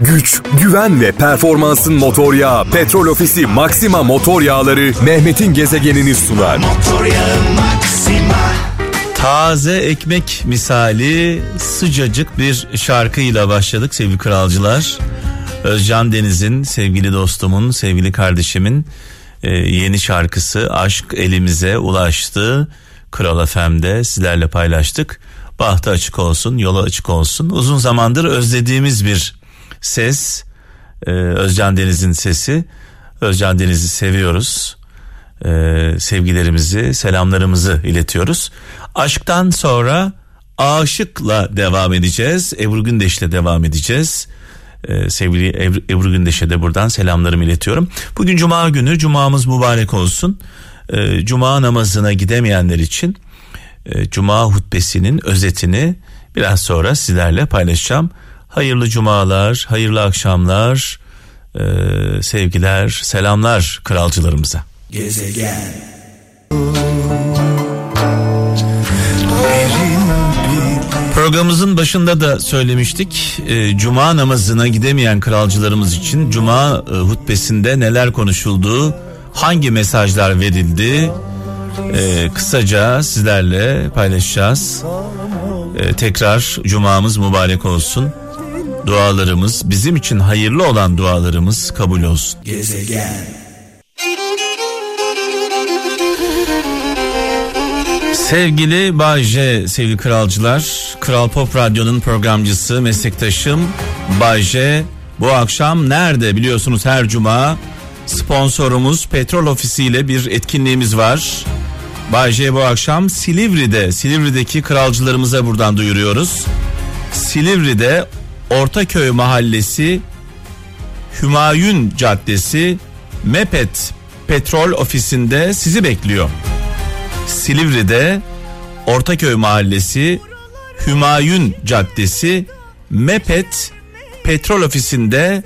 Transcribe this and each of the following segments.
güç, güven ve performansın motor yağı Petrol Ofisi Maxima motor yağları Mehmet'in gezegenini sunar. Motor yağı Maxima. Taze ekmek misali sıcacık bir şarkıyla başladık sevgili kralcılar. Özcan Deniz'in sevgili dostumun, sevgili kardeşimin e, yeni şarkısı Aşk Elimize Ulaştı. Kral FM'de sizlerle paylaştık. Bahtı açık olsun, yolu açık olsun. Uzun zamandır özlediğimiz bir ses. Ee, Özcan Deniz'in sesi. Özcan Deniz'i seviyoruz. Ee, sevgilerimizi, selamlarımızı iletiyoruz. Aşktan sonra aşıkla devam edeceğiz. Ebru Gündeş'le devam edeceğiz. Ee, sevgili Ebru, Ebru Gündeş'e de buradan selamlarımı iletiyorum. Bugün cuma günü, cumamız mübarek olsun. Ee, cuma namazına gidemeyenler için e, cuma hutbesinin özetini biraz sonra sizlerle paylaşacağım. Hayırlı cumalar, hayırlı akşamlar, e, sevgiler, selamlar kralcılarımıza. Gezegen. Programımızın başında da söylemiştik. E, Cuma namazına gidemeyen kralcılarımız için Cuma e, hutbesinde neler konuşuldu, hangi mesajlar verildi, e, kısaca sizlerle paylaşacağız. E, tekrar Cuma'mız mübarek olsun. Dualarımız bizim için hayırlı olan dualarımız kabul olsun. Gezegen. Sevgili Bayce, sevgili kralcılar, Kral Pop Radyo'nun programcısı, meslektaşım Bayce bu akşam nerede biliyorsunuz her cuma sponsorumuz Petrol Ofisi ile bir etkinliğimiz var. Bayce bu akşam Silivri'de, Silivri'deki kralcılarımıza buradan duyuruyoruz. Silivri'de Ortaköy Mahallesi Hümayun Caddesi Mepet Petrol Ofisi'nde sizi bekliyor. Silivri'de Ortaköy Mahallesi Hümayun Caddesi Mepet Petrol Ofisi'nde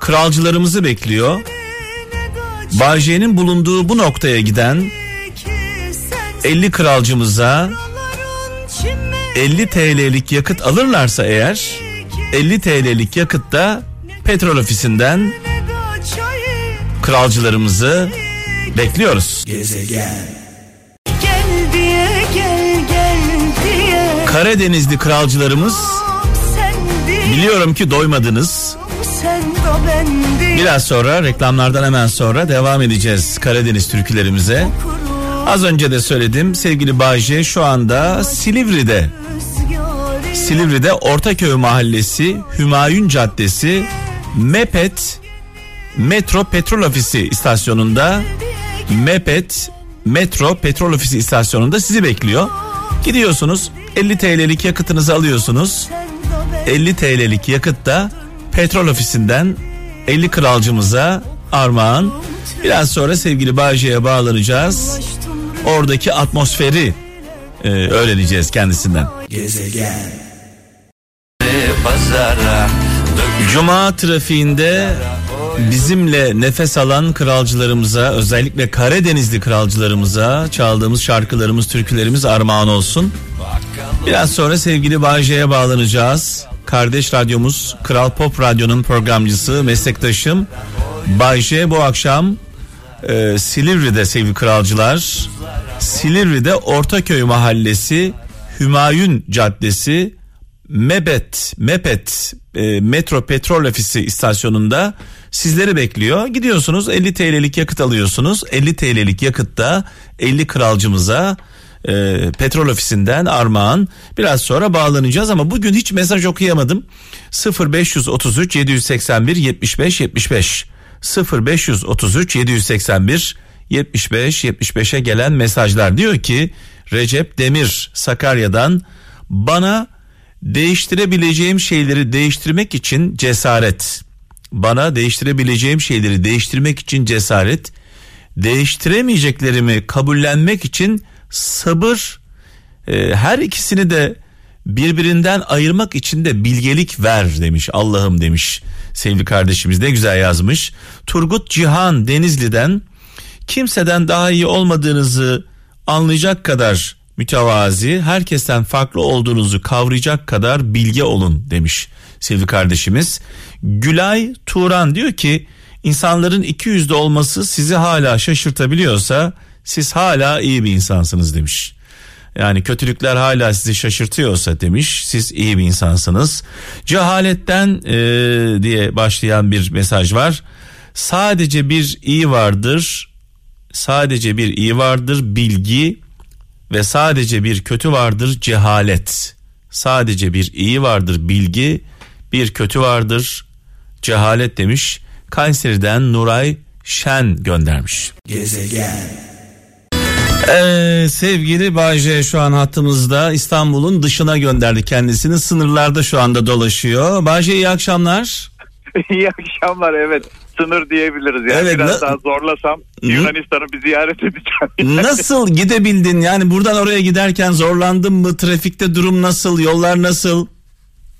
kralcılarımızı bekliyor. Bağcay'ın bulunduğu bu noktaya giden 50 kralcımıza 50 TL'lik yakıt alırlarsa eğer 50 TL'lik yakıt da petrol ofisinden kralcılarımızı bekliyoruz. Gezegen. Karadenizli kralcılarımız biliyorum ki doymadınız. Biraz sonra reklamlardan hemen sonra devam edeceğiz Karadeniz türkülerimize. Az önce de söyledim sevgili Bayce şu anda Silivri'de. Silivri'de Ortaköy Mahallesi Hümayun Caddesi Mepet Metro Petrol Ofisi istasyonunda Mepet Metro Petrol Ofisi istasyonunda sizi bekliyor. Gidiyorsunuz 50 TL'lik yakıtınızı alıyorsunuz. 50 TL'lik yakıt da petrol ofisinden 50 kralcımıza armağan. Biraz sonra sevgili Bağcı'ya bağlanacağız. Oradaki atmosferi e, öğreneceğiz kendisinden. Gezegen. Cuma trafiğinde bizimle nefes alan kralcılarımıza özellikle Karadenizli kralcılarımıza çaldığımız şarkılarımız türkülerimiz armağan olsun. Biraz sonra sevgili Bağcay'a bağlanacağız. Kardeş radyomuz Kral Pop Radyo'nun programcısı meslektaşım Bayce bu akşam e, Silivri'de sevgili kralcılar Silivri'de Ortaköy Mahallesi Hümayun Caddesi Mebet Mepet e, Metro Petrol Ofisi istasyonunda sizleri bekliyor. Gidiyorsunuz 50 TL'lik yakıt alıyorsunuz. 50 TL'lik yakıtta 50 kralcımıza e, petrol ofisinden armağan. Biraz sonra bağlanacağız ama bugün hiç mesaj okuyamadım. 0533 781 75 75 0533 781 75 75'e gelen mesajlar diyor ki Recep Demir Sakarya'dan bana değiştirebileceğim şeyleri değiştirmek için cesaret. Bana değiştirebileceğim şeyleri değiştirmek için cesaret. Değiştiremeyeceklerimi kabullenmek için sabır. E, her ikisini de birbirinden ayırmak için de bilgelik ver demiş. Allah'ım demiş sevgili kardeşimiz. Ne güzel yazmış. Turgut Cihan Denizli'den kimseden daha iyi olmadığınızı anlayacak kadar mütevazi, herkesten farklı olduğunuzu kavrayacak kadar bilge olun demiş sevgili kardeşimiz. Gülay Turan diyor ki insanların iki yüzlü olması sizi hala şaşırtabiliyorsa siz hala iyi bir insansınız demiş. Yani kötülükler hala sizi şaşırtıyorsa demiş siz iyi bir insansınız. Cehaletten e, diye başlayan bir mesaj var. Sadece bir iyi vardır. Sadece bir iyi vardır bilgi ve sadece bir kötü vardır cehalet. Sadece bir iyi vardır bilgi, bir kötü vardır cehalet demiş. Kayseri'den Nuray Şen göndermiş. Gezegen ee, sevgili Bayce şu an hattımızda İstanbul'un dışına gönderdi kendisini sınırlarda şu anda dolaşıyor. Bayce iyi akşamlar. iyi akşamlar evet sınır diyebiliriz yani evet, biraz na- daha zorlasam Yunanistan'ı bir ziyaret edeceğim. nasıl gidebildin yani buradan oraya giderken zorlandın mı trafikte durum nasıl yollar nasıl?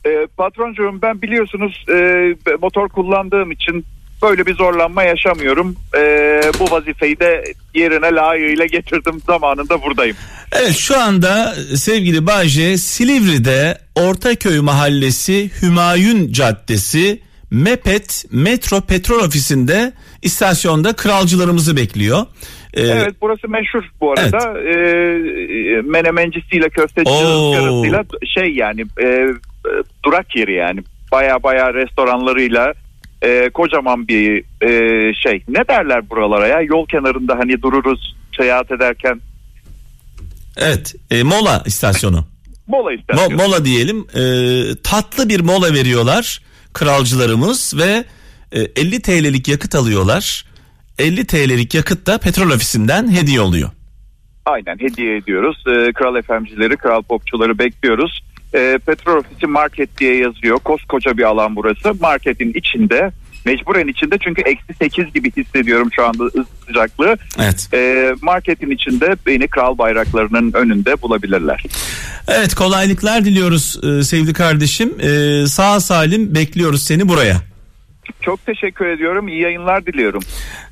E, patroncuğum ben biliyorsunuz e, motor kullandığım için böyle bir zorlanma yaşamıyorum. Ee, bu vazifeyi de yerine layığıyla getirdim zamanında buradayım. Evet şu anda sevgili Bayce Silivri'de Ortaköy Mahallesi Hümayun Caddesi Mepet Metro Petrol Ofisi'nde istasyonda kralcılarımızı bekliyor. Ee, evet burası meşhur bu arada. Evet. Ee, menemencisiyle köfteci ızgarasıyla şey yani e, durak yeri yani baya baya restoranlarıyla e, kocaman bir e, şey. Ne derler buralara ya? Yol kenarında hani dururuz seyahat ederken. Evet, e, mola istasyonu. mola istasyonu. Mo, mola diyelim. E, tatlı bir mola veriyorlar kralcılarımız ve e, 50 TL'lik yakıt alıyorlar. 50 TL'lik yakıt da petrol ofisinden hediye oluyor. Aynen hediye ediyoruz. E, kral efemcileri, kral popçuları bekliyoruz e, petrol ofisi market diye yazıyor. Koskoca bir alan burası. Marketin içinde mecburen içinde çünkü eksi 8 gibi hissediyorum şu anda sıcaklığı. Evet. E, marketin içinde beni kral bayraklarının önünde bulabilirler. Evet kolaylıklar diliyoruz e, sevgili kardeşim. E, sağ salim bekliyoruz seni buraya. Çok teşekkür ediyorum. İyi yayınlar diliyorum.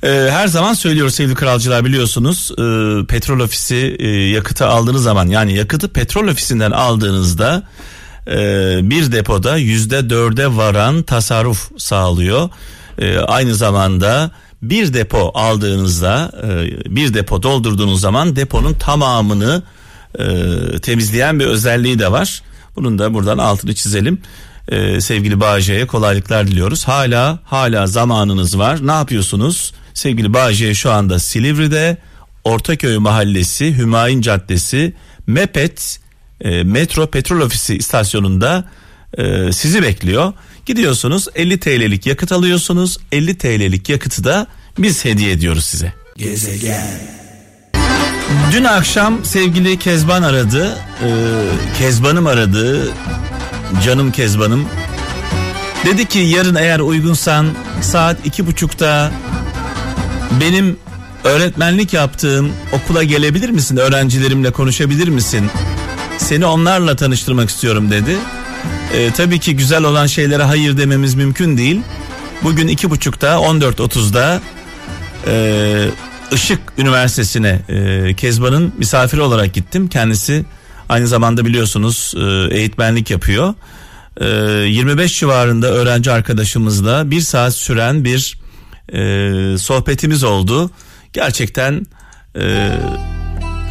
Ee, her zaman söylüyoruz sevgili kralcılar biliyorsunuz e, petrol ofisi e, yakıtı aldığınız zaman yani yakıtı petrol ofisinden aldığınızda e, bir depoda yüzde dörde varan tasarruf sağlıyor. E, aynı zamanda bir depo aldığınızda e, bir depo doldurduğunuz zaman deponun tamamını e, temizleyen bir özelliği de var. Bunun da buradan altını çizelim e, sevgili Bağcay'a kolaylıklar diliyoruz. Hala hala zamanınız var. Ne yapıyorsunuz? Sevgili Bağcay şu anda Silivri'de Ortaköy Mahallesi Hümayun Caddesi Mepet e, Metro Petrol Ofisi istasyonunda e, sizi bekliyor. Gidiyorsunuz 50 TL'lik yakıt alıyorsunuz. 50 TL'lik yakıtı da biz hediye ediyoruz size. Gezegen. Dün akşam sevgili Kezban aradı. Ee, Kezban'ım aradı canım Kezban'ım. Dedi ki yarın eğer uygunsan saat iki buçukta benim öğretmenlik yaptığım okula gelebilir misin? Öğrencilerimle konuşabilir misin? Seni onlarla tanıştırmak istiyorum dedi. Ee, tabii ki güzel olan şeylere hayır dememiz mümkün değil. Bugün iki buçukta 14.30'da e, Işık Üniversitesi'ne e, Kezban'ın misafiri olarak gittim. Kendisi Aynı zamanda biliyorsunuz e, eğitmenlik yapıyor. 25 e, civarında öğrenci arkadaşımızla bir saat süren bir e, sohbetimiz oldu. Gerçekten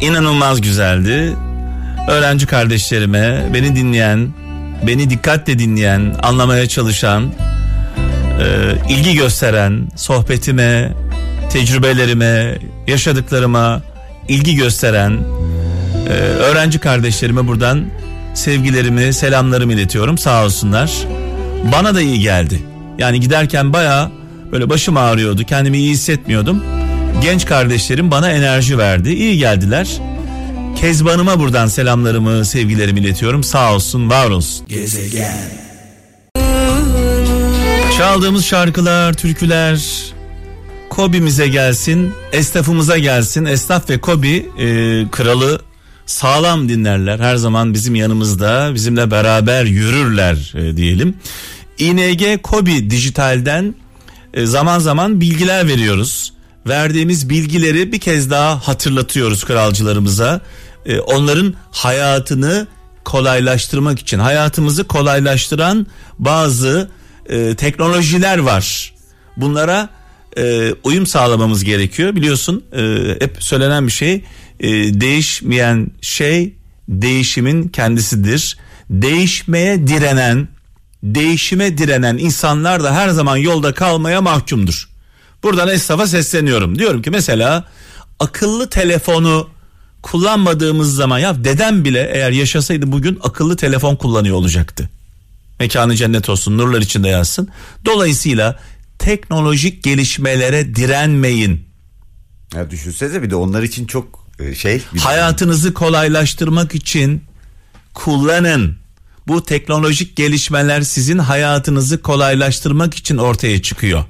inanılmaz güzeldi. Öğrenci kardeşlerime, beni dinleyen, beni dikkatle dinleyen, anlamaya çalışan, ilgi gösteren, sohbetime, tecrübelerime, yaşadıklarıma ilgi gösteren ee, öğrenci kardeşlerime buradan sevgilerimi, selamlarımı iletiyorum. Sağ olsunlar. Bana da iyi geldi. Yani giderken baya böyle başım ağrıyordu. Kendimi iyi hissetmiyordum. Genç kardeşlerim bana enerji verdi. İyi geldiler. Kezbanıma buradan selamlarımı, sevgilerimi iletiyorum. Sağ olsun, var olsun. Gezegen. Çaldığımız şarkılar, türküler Kobi'mize gelsin, esnafımıza gelsin. Esnaf ve Kobi e, kralı sağlam dinlerler. Her zaman bizim yanımızda bizimle beraber yürürler e, diyelim. ING Kobi Dijital'den e, zaman zaman bilgiler veriyoruz. Verdiğimiz bilgileri bir kez daha hatırlatıyoruz kralcılarımıza. E, onların hayatını kolaylaştırmak için hayatımızı kolaylaştıran bazı e, teknolojiler var. Bunlara e, uyum sağlamamız gerekiyor. Biliyorsun e, hep söylenen bir şey e, değişmeyen şey değişimin kendisidir. Değişmeye direnen, değişime direnen insanlar da her zaman yolda kalmaya mahkumdur. Buradan esnafa sesleniyorum. Diyorum ki mesela akıllı telefonu kullanmadığımız zaman ya dedem bile eğer yaşasaydı bugün akıllı telefon kullanıyor olacaktı. Mekanı cennet olsun nurlar içinde yazsın. Dolayısıyla teknolojik gelişmelere direnmeyin. Ya düşünsenize bir de onlar için çok e, şey. Hayatınızı kolaylaştırmak için kullanın. Bu teknolojik gelişmeler sizin hayatınızı kolaylaştırmak için ortaya çıkıyor.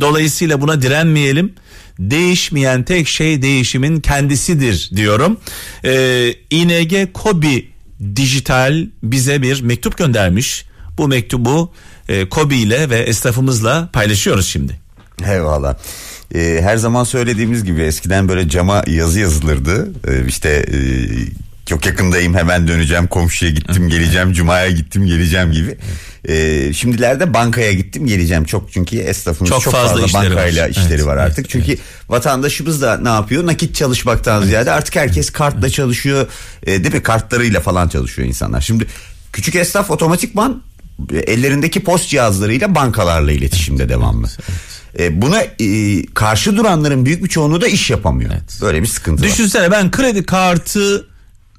Dolayısıyla buna direnmeyelim. Değişmeyen tek şey değişimin kendisidir diyorum. Ee, ING Kobi Dijital bize bir mektup göndermiş. Bu mektubu e, Kobi ile ve esnafımızla paylaşıyoruz şimdi. Eyvallah. Ee, her zaman söylediğimiz gibi eskiden böyle cama yazı yazılırdı. Ee, işte e, çok yakındayım hemen döneceğim komşuya gittim geleceğim cumaya gittim geleceğim gibi. Ee, şimdilerde bankaya gittim geleceğim çok çünkü esnafımız çok, çok fazla, fazla bankayla var. işleri evet, var artık. Evet, çünkü evet. vatandaşımız da ne yapıyor nakit çalışmaktan evet. ziyade artık herkes kartla çalışıyor e, değil mi kartlarıyla falan çalışıyor insanlar. Şimdi küçük esnaf otomatikman ellerindeki post cihazlarıyla bankalarla iletişimde devamlı. Evet, evet. E, buna e, karşı duranların büyük bir çoğunluğu da iş yapamıyor. Evet. Böyle bir sıkıntı Düşünsene var. ben kredi kartı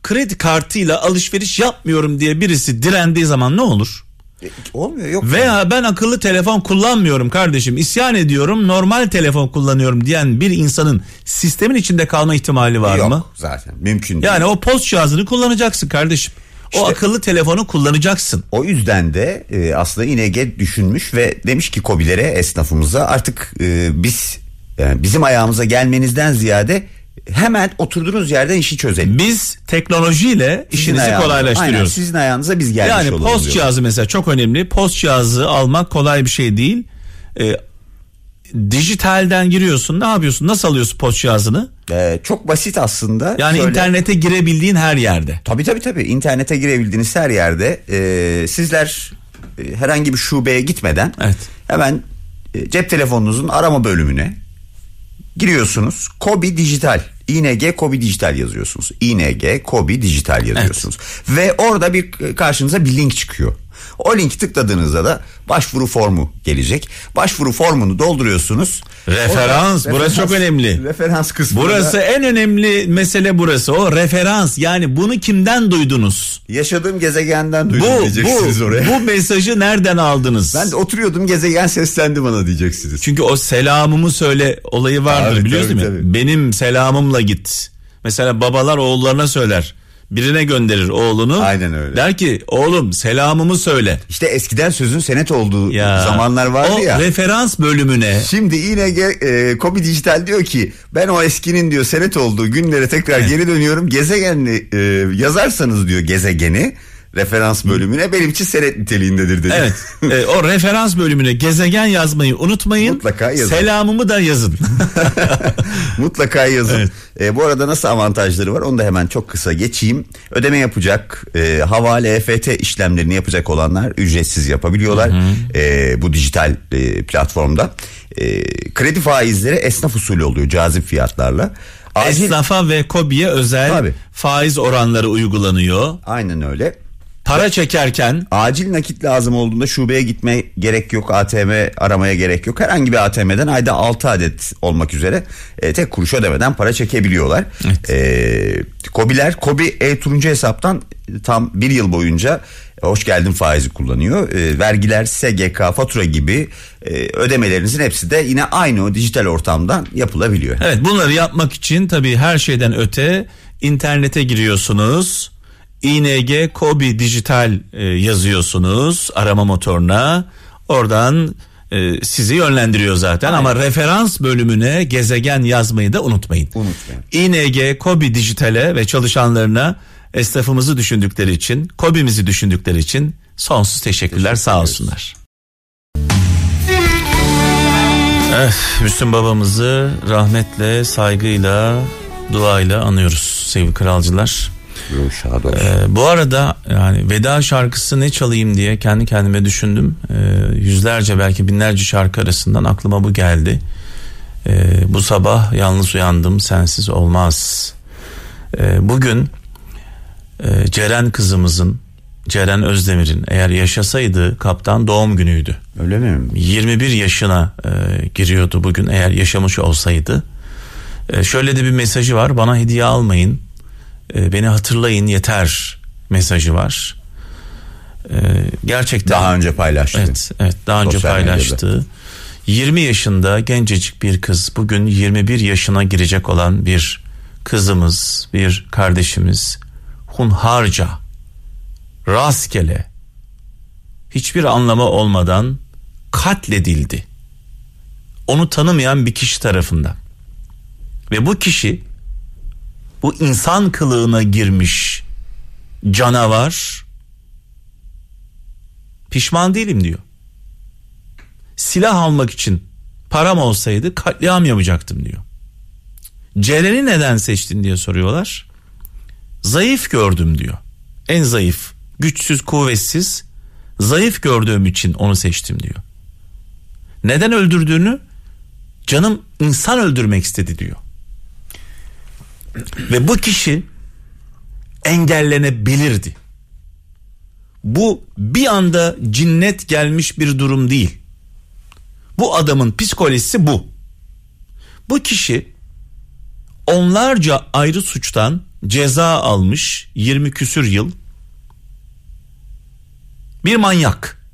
kredi kartıyla alışveriş yapmıyorum diye birisi direndiği zaman ne olur? E, olmuyor yok. Veya yani. ben akıllı telefon kullanmıyorum kardeşim isyan ediyorum normal telefon kullanıyorum diyen bir insanın sistemin içinde kalma ihtimali var yok, mı? Yok zaten mümkün değil. Yani o post cihazını kullanacaksın kardeşim. İşte, o akıllı telefonu kullanacaksın. O yüzden de e, aslında İNG düşünmüş ve demiş ki kobilere esnafımıza artık e, biz yani bizim ayağımıza gelmenizden ziyade hemen oturduğunuz yerden işi çözelim. Biz teknolojiyle sizin işinizi ayağınıza, kolaylaştırıyoruz. Aynen, sizin ayağınıza biz gelmiş yani olalım. Yani post cihazı mesela çok önemli. Post cihazı almak kolay bir şey değil. Ee, dijitalden giriyorsun ne yapıyorsun nasıl alıyorsun post cihazını? Ee, çok basit aslında. Yani Şöyle, internete girebildiğin her yerde. Tabii tabii tabii internete girebildiğiniz her yerde e, sizler e, herhangi bir şubeye gitmeden evet. hemen e, cep telefonunuzun arama bölümüne giriyorsunuz. Kobi Dijital ING Kobi Dijital yazıyorsunuz. ING Kobi Dijital yazıyorsunuz. Evet. Ve orada bir karşınıza bir link çıkıyor. O linki tıkladığınızda da başvuru formu gelecek. Başvuru formunu dolduruyorsunuz. Referans Orada, burası referans, çok önemli. Referans kısmı. Burası en önemli mesele burası. O referans yani bunu kimden duydunuz? Yaşadığım gezegenden duydum bu, diyeceksiniz bu, oraya. Bu mesajı nereden aldınız? Ben de oturuyordum gezegen seslendi bana diyeceksiniz. Çünkü o selamımı söyle olayı vardır tabii, biliyorsun mi? Tabii. Benim selamımla git. Mesela babalar oğullarına söyler birine gönderir oğlunu. Aynen öyle. Der ki oğlum selamımı söyle. İşte eskiden sözün senet olduğu ya, zamanlar vardı o ya. O referans bölümüne. Şimdi yine e, Kobi Dijital diyor ki ben o eskinin diyor senet olduğu günlere tekrar evet. geri dönüyorum. Gezegenli e, yazarsanız diyor gezegeni referans bölümüne benim için senet niteliğindedir dedi. Evet. e, o referans bölümüne gezegen yazmayı unutmayın. Mutlaka yazın. Selamımı da yazın. Mutlaka yazın. Evet. E, bu arada nasıl avantajları var onu da hemen çok kısa geçeyim. Ödeme yapacak, e, havale, EFT işlemlerini yapacak olanlar ücretsiz yapabiliyorlar. Hı hı. E, bu dijital e, platformda. E, kredi faizleri esnaf usulü oluyor cazip fiyatlarla. Acil... Esnafa ve KOBİ'ye özel Tabii. faiz oranları uygulanıyor. Aynen öyle. Para çekerken acil nakit lazım olduğunda şubeye gitme gerek yok ATM aramaya gerek yok herhangi bir ATM'den ayda 6 adet olmak üzere e, tek kuruş ödemeden para çekebiliyorlar. Evet. E, Kobiler Kobi e-turuncu hesaptan tam bir yıl boyunca e, hoş geldin faizi kullanıyor. E, vergiler, SGK, fatura gibi e, ödemelerinizin hepsi de yine aynı o dijital ortamdan yapılabiliyor. Evet bunları yapmak için tabii her şeyden öte internete giriyorsunuz ING Kobi Dijital e, yazıyorsunuz arama motoruna. Oradan e, sizi yönlendiriyor zaten Aynen. ama referans bölümüne gezegen yazmayı da unutmayın. Unutmayın. ING Kobi Dijital'e ve çalışanlarına esnafımızı düşündükleri için, Kobi'mizi düşündükleri için sonsuz teşekkürler sağ olsunlar. Evet, Müslüm babamızı rahmetle, saygıyla, duayla anıyoruz sevgili kralcılar. Ee, bu arada yani veda şarkısı ne çalayım diye kendi kendime düşündüm. Ee, yüzlerce belki binlerce şarkı arasından aklıma bu geldi. Ee, bu sabah yalnız uyandım sensiz olmaz. Ee, bugün e, Ceren kızımızın Ceren Özdemir'in eğer yaşasaydı kaptan doğum günüydü. Öyle mi? 21 yaşına e, giriyordu bugün eğer yaşamış olsaydı. E, şöyle de bir mesajı var bana hediye almayın e, beni hatırlayın yeter mesajı var. E, gerçekten. Daha önce paylaştı. Evet, evet daha önce Sosyal paylaştı. Medyada. 20 yaşında gencecik bir kız bugün 21 yaşına girecek olan bir kızımız, bir kardeşimiz hunharca, rastgele, hiçbir anlamı olmadan katledildi. Onu tanımayan bir kişi tarafından. Ve bu kişi bu insan kılığına girmiş canavar pişman değilim diyor. Silah almak için param olsaydı katliam yapacaktım diyor. Ceren'i neden seçtin diye soruyorlar. Zayıf gördüm diyor. En zayıf, güçsüz, kuvvetsiz, zayıf gördüğüm için onu seçtim diyor. Neden öldürdüğünü canım insan öldürmek istedi diyor. Ve bu kişi engellenebilirdi. Bu bir anda cinnet gelmiş bir durum değil. Bu adamın psikolojisi bu. Bu kişi onlarca ayrı suçtan ceza almış 20 küsür yıl. Bir manyak.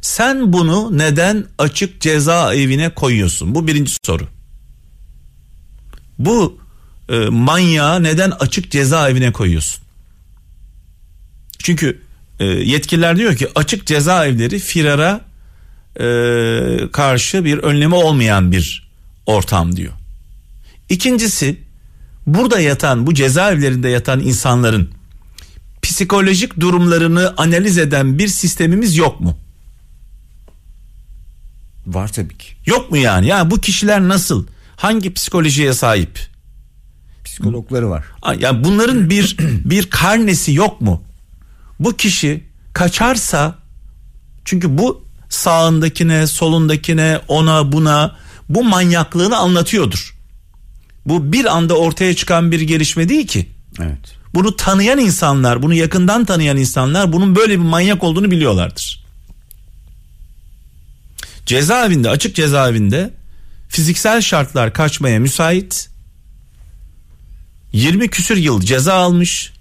Sen bunu neden açık ceza evine koyuyorsun? Bu birinci soru. Bu e, manyağı neden açık cezaevine koyuyorsun? Çünkü e, yetkililer diyor ki açık cezaevleri firara e, karşı bir önlemi olmayan bir ortam diyor. İkincisi burada yatan bu cezaevlerinde yatan insanların psikolojik durumlarını analiz eden bir sistemimiz yok mu? Var tabii ki. Yok mu yani? Yani bu kişiler nasıl? Hangi psikolojiye sahip? Psikologları var. Yani bunların bir bir karnesi yok mu? Bu kişi kaçarsa çünkü bu sağındakine, solundakine, ona, buna bu manyaklığını anlatıyordur. Bu bir anda ortaya çıkan bir gelişme değil ki. Evet. Bunu tanıyan insanlar, bunu yakından tanıyan insanlar bunun böyle bir manyak olduğunu biliyorlardır. Cezaevinde, açık cezaevinde fiziksel şartlar kaçmaya müsait 20 küsür yıl ceza almış.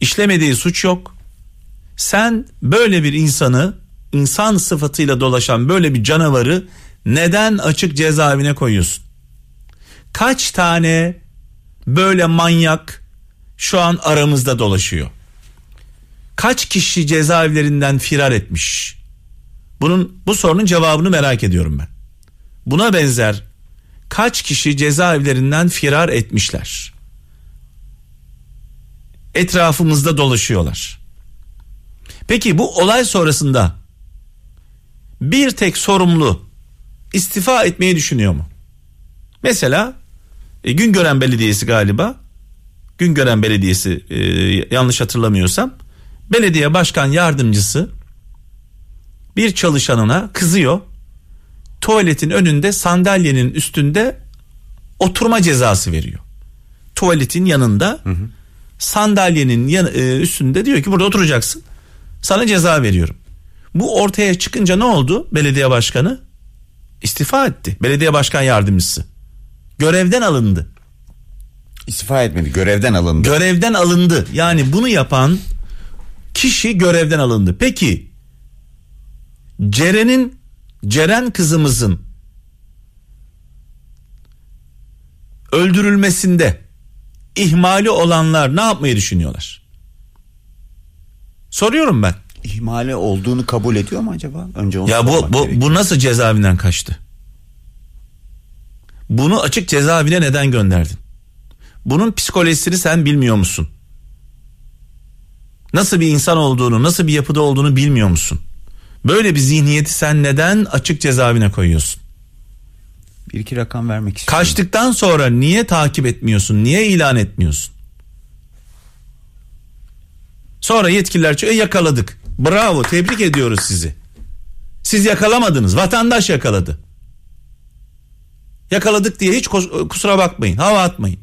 İşlemediği suç yok. Sen böyle bir insanı insan sıfatıyla dolaşan böyle bir canavarı neden açık cezaevine koyuyorsun? Kaç tane böyle manyak şu an aramızda dolaşıyor? Kaç kişi cezaevlerinden firar etmiş? Bunun bu sorunun cevabını merak ediyorum ben. Buna benzer kaç kişi cezaevlerinden firar etmişler? Etrafımızda dolaşıyorlar. Peki bu olay sonrasında bir tek sorumlu istifa etmeyi düşünüyor mu? Mesela e, Güngören Belediyesi galiba Güngören Belediyesi e, yanlış hatırlamıyorsam belediye başkan yardımcısı bir çalışanına kızıyor tuvaletin önünde sandalyenin üstünde oturma cezası veriyor. Tuvaletin yanında hı hı. sandalyenin yan, e, üstünde diyor ki burada oturacaksın. Sana ceza veriyorum. Bu ortaya çıkınca ne oldu? Belediye başkanı istifa etti. Belediye başkan yardımcısı. Görevden alındı. İstifa etmedi. Görevden alındı. Görevden alındı. Yani bunu yapan kişi görevden alındı. Peki Ceren'in Ceren kızımızın öldürülmesinde ihmali olanlar ne yapmayı düşünüyorlar? Soruyorum ben. İhmali olduğunu kabul ediyor mu acaba? Önce onu Ya bu bu, bu nasıl cezaevinden kaçtı? Bunu açık cezaevine neden gönderdin? Bunun psikolojisini sen bilmiyor musun? Nasıl bir insan olduğunu, nasıl bir yapıda olduğunu bilmiyor musun? Böyle bir zihniyeti sen neden açık cezaevine koyuyorsun? Bir iki rakam vermek istiyorum. Kaçtıktan sonra niye takip etmiyorsun? Niye ilan etmiyorsun? Sonra yetkililer çıkıyor "E, yakaladık. Bravo tebrik ediyoruz sizi. Siz yakalamadınız vatandaş yakaladı. Yakaladık diye hiç kus- kusura bakmayın hava atmayın.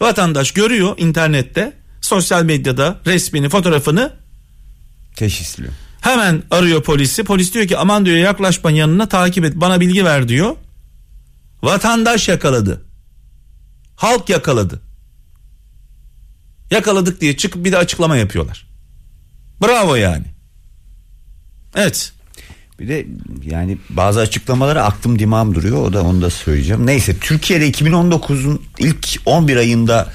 Vatandaş görüyor internette sosyal medyada resmini fotoğrafını Teşhisliyor. Hemen arıyor polisi. Polis diyor ki aman diyor yaklaşma yanına takip et bana bilgi ver diyor. Vatandaş yakaladı. Halk yakaladı. Yakaladık diye çıkıp bir de açıklama yapıyorlar. Bravo yani. Evet. Bir de yani bazı açıklamalara aklım dimağım duruyor. O da onu da söyleyeceğim. Neyse Türkiye'de 2019'un ilk 11 ayında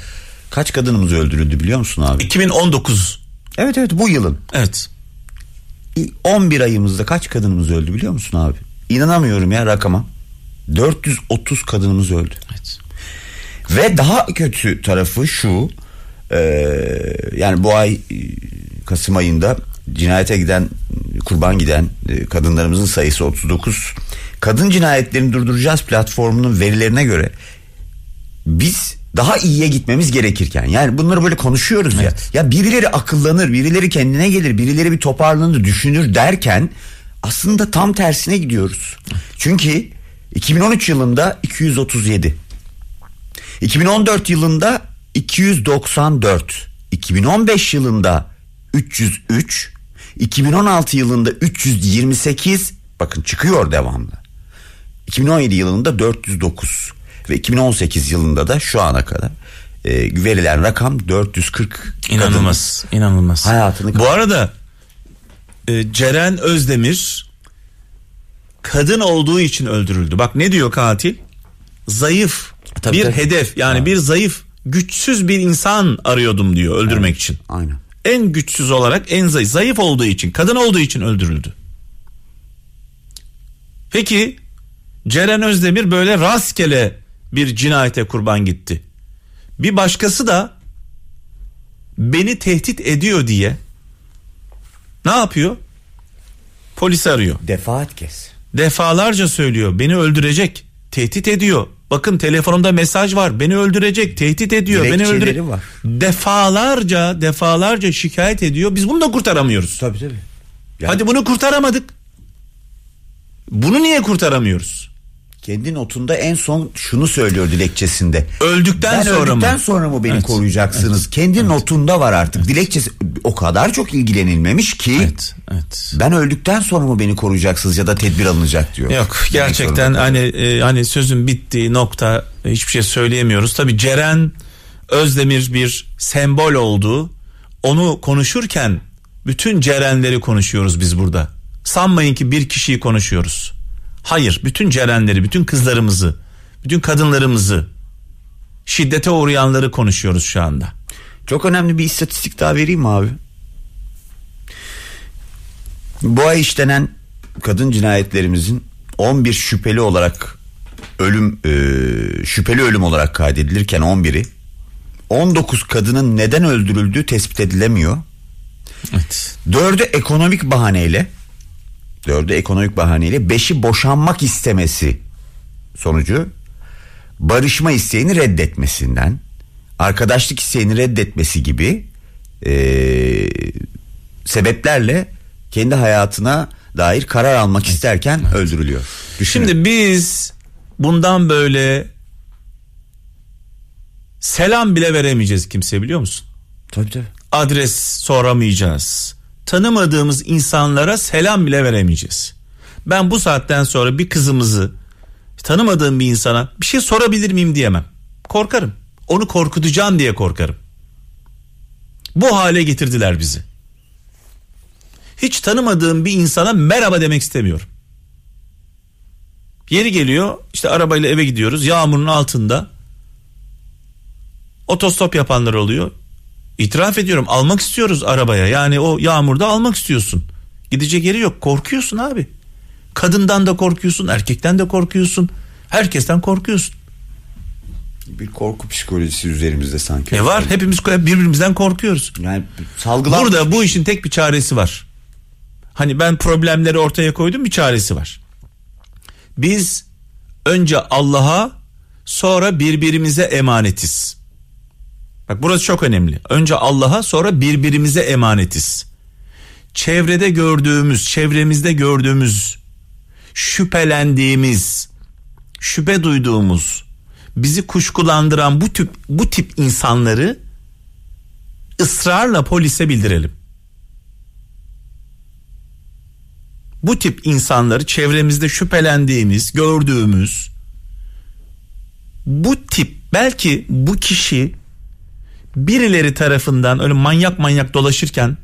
kaç kadınımız öldürüldü biliyor musun abi? 2019. Evet evet bu yılın. Evet. İlk 11 ayımızda kaç kadınımız öldü biliyor musun abi? İnanamıyorum ya rakama. 430 kadınımız öldü. Evet. Ve daha kötü tarafı şu. e, yani bu ay e, Kasım ayında cinayete giden kurban giden e, kadınlarımızın sayısı 39. Kadın cinayetlerini durduracağız platformunun verilerine göre biz daha iyiye gitmemiz gerekirken yani bunları böyle konuşuyoruz ya. Ya birileri akıllanır, birileri kendine gelir, birileri bir toparlanır, düşünür derken aslında tam tersine gidiyoruz. Çünkü 2013 yılında 237 2014 yılında 294, 2015 yılında 303, 2016 yılında 328 bakın çıkıyor devamlı. 2017 yılında 409 ve 2018 yılında da şu ana kadar e, verilen rakam 440 İnanılmaz. inanılmaz. Hayatını Bu arada e, Ceren Özdemir kadın olduğu için öldürüldü. Bak ne diyor katil? Zayıf Tabii, bir tabii. hedef yani Ha. bir zayıf güçsüz bir insan arıyordum diyor öldürmek için. Aynen. En güçsüz olarak en zayıf zayıf olduğu için kadın olduğu için öldürüldü. Peki Ceren Özdemir böyle rastgele bir cinayete kurban gitti. Bir başkası da beni tehdit ediyor diye ne yapıyor? Polis arıyor. Defaat kez. Defalarca söylüyor beni öldürecek. Tehdit ediyor. Bakın telefonumda mesaj var. Beni öldürecek, tehdit ediyor. Beni öldürecek. var. Defalarca, defalarca şikayet ediyor. Biz bunu da kurtaramıyoruz. Tabii tabii. Ya Hadi bunu kurtaramadık. Bunu niye kurtaramıyoruz? Kendi notunda en son şunu söylüyor dilekçesinde. Öldükten ben sonra öldükten mı? sonra mı beni Evet, koruyacaksınız? Kendi notunda var artık. Dilekçesi o kadar çok ilgilenilmemiş ki Evet, evet. ben öldükten sonra mı beni koruyacaksınız ya da tedbir alınacak diyor. Yok gerçekten hani e, hani sözün bittiği nokta e, hiçbir şey söyleyemiyoruz. Tabii Ceren Özdemir bir sembol oldu. Onu konuşurken bütün Cerenleri konuşuyoruz biz burada. Sanmayın ki bir kişiyi konuşuyoruz. Hayır, bütün Cerenleri, bütün kızlarımızı, bütün kadınlarımızı, şiddete uğrayanları konuşuyoruz şu anda. Çok önemli bir istatistik daha vereyim abi? Bu ay işlenen kadın cinayetlerimizin 11 şüpheli olarak ölüm e, şüpheli ölüm olarak kaydedilirken 11'i 19 kadının neden öldürüldüğü tespit edilemiyor. Evet. Dördü ekonomik bahaneyle dördü ekonomik bahaneyle beşi boşanmak istemesi sonucu barışma isteğini reddetmesinden arkadaşlık isteğini reddetmesi gibi eee, sebeplerle kendi hayatına dair karar almak isterken öldürülüyor. Düşünün. Şimdi biz bundan böyle selam bile veremeyeceğiz kimseye biliyor musun? tabii tabii. adres soramayacağız. Tanımadığımız insanlara selam bile veremeyeceğiz. Ben bu saatten sonra bir kızımızı tanımadığım bir insana bir şey sorabilir miyim diyemem. Korkarım. Onu korkutacağım diye korkarım. Bu hale getirdiler bizi. Hiç tanımadığım bir insana merhaba demek istemiyorum. Yeri geliyor işte arabayla eve gidiyoruz yağmurun altında otostop yapanlar oluyor. İtiraf ediyorum almak istiyoruz arabaya. Yani o yağmurda almak istiyorsun. Gidecek yeri yok. Korkuyorsun abi. Kadından da korkuyorsun, erkekten de korkuyorsun. Herkesten korkuyorsun. Bir korku psikolojisi üzerimizde sanki. E var hepimiz birbirimizden korkuyoruz. Yani salgılan Burada bu işin tek bir çaresi var. Hani ben problemleri ortaya koydum bir çaresi var. Biz önce Allah'a sonra birbirimize emanetiz. Bak burası çok önemli. Önce Allah'a sonra birbirimize emanetiz. Çevrede gördüğümüz, çevremizde gördüğümüz, şüphelendiğimiz, şüphe duyduğumuz, bizi kuşkulandıran bu tip bu tip insanları ısrarla polise bildirelim. Bu tip insanları çevremizde şüphelendiğimiz, gördüğümüz bu tip belki bu kişi birileri tarafından öyle manyak manyak dolaşırken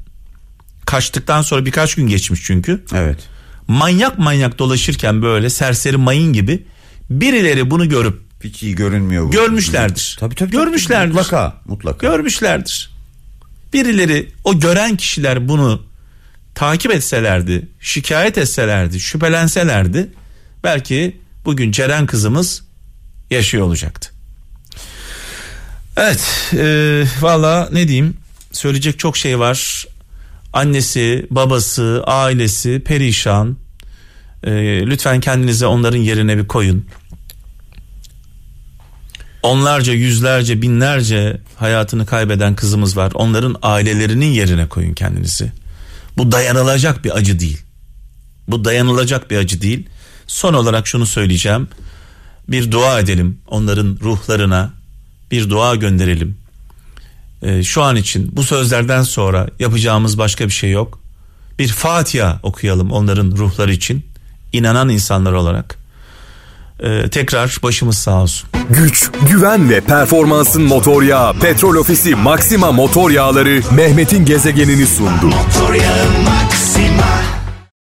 kaçtıktan sonra birkaç gün geçmiş çünkü. Evet. Manyak manyak dolaşırken böyle serseri mayın gibi birileri bunu görüp hiç iyi görünmüyor bu. Görmüşlerdir. Tabii tabii. Görmüşlerdir. Mutlaka, mutlaka. Görmüşlerdir. Birileri o gören kişiler bunu takip etselerdi, şikayet etselerdi, şüphelenselerdi belki bugün Ceren kızımız yaşıyor olacaktı. Evet, e, valla ne diyeyim söyleyecek çok şey var. Annesi, babası, ailesi perişan. E, lütfen kendinize onların yerine bir koyun. Onlarca, yüzlerce, binlerce hayatını kaybeden kızımız var. Onların ailelerinin yerine koyun kendinizi. Bu dayanılacak bir acı değil. Bu dayanılacak bir acı değil. Son olarak şunu söyleyeceğim. Bir dua edelim onların ruhlarına. Bir dua gönderelim. Ee, şu an için bu sözlerden sonra yapacağımız başka bir şey yok. Bir Fatiha okuyalım onların ruhları için. İnanan insanlar olarak. Ee, tekrar başımız sağ olsun. Güç, güven ve performansın motor yağı Petrol Ofisi Maxima motor yağları Mehmet'in gezegenini sundu. Motor yağı Maxima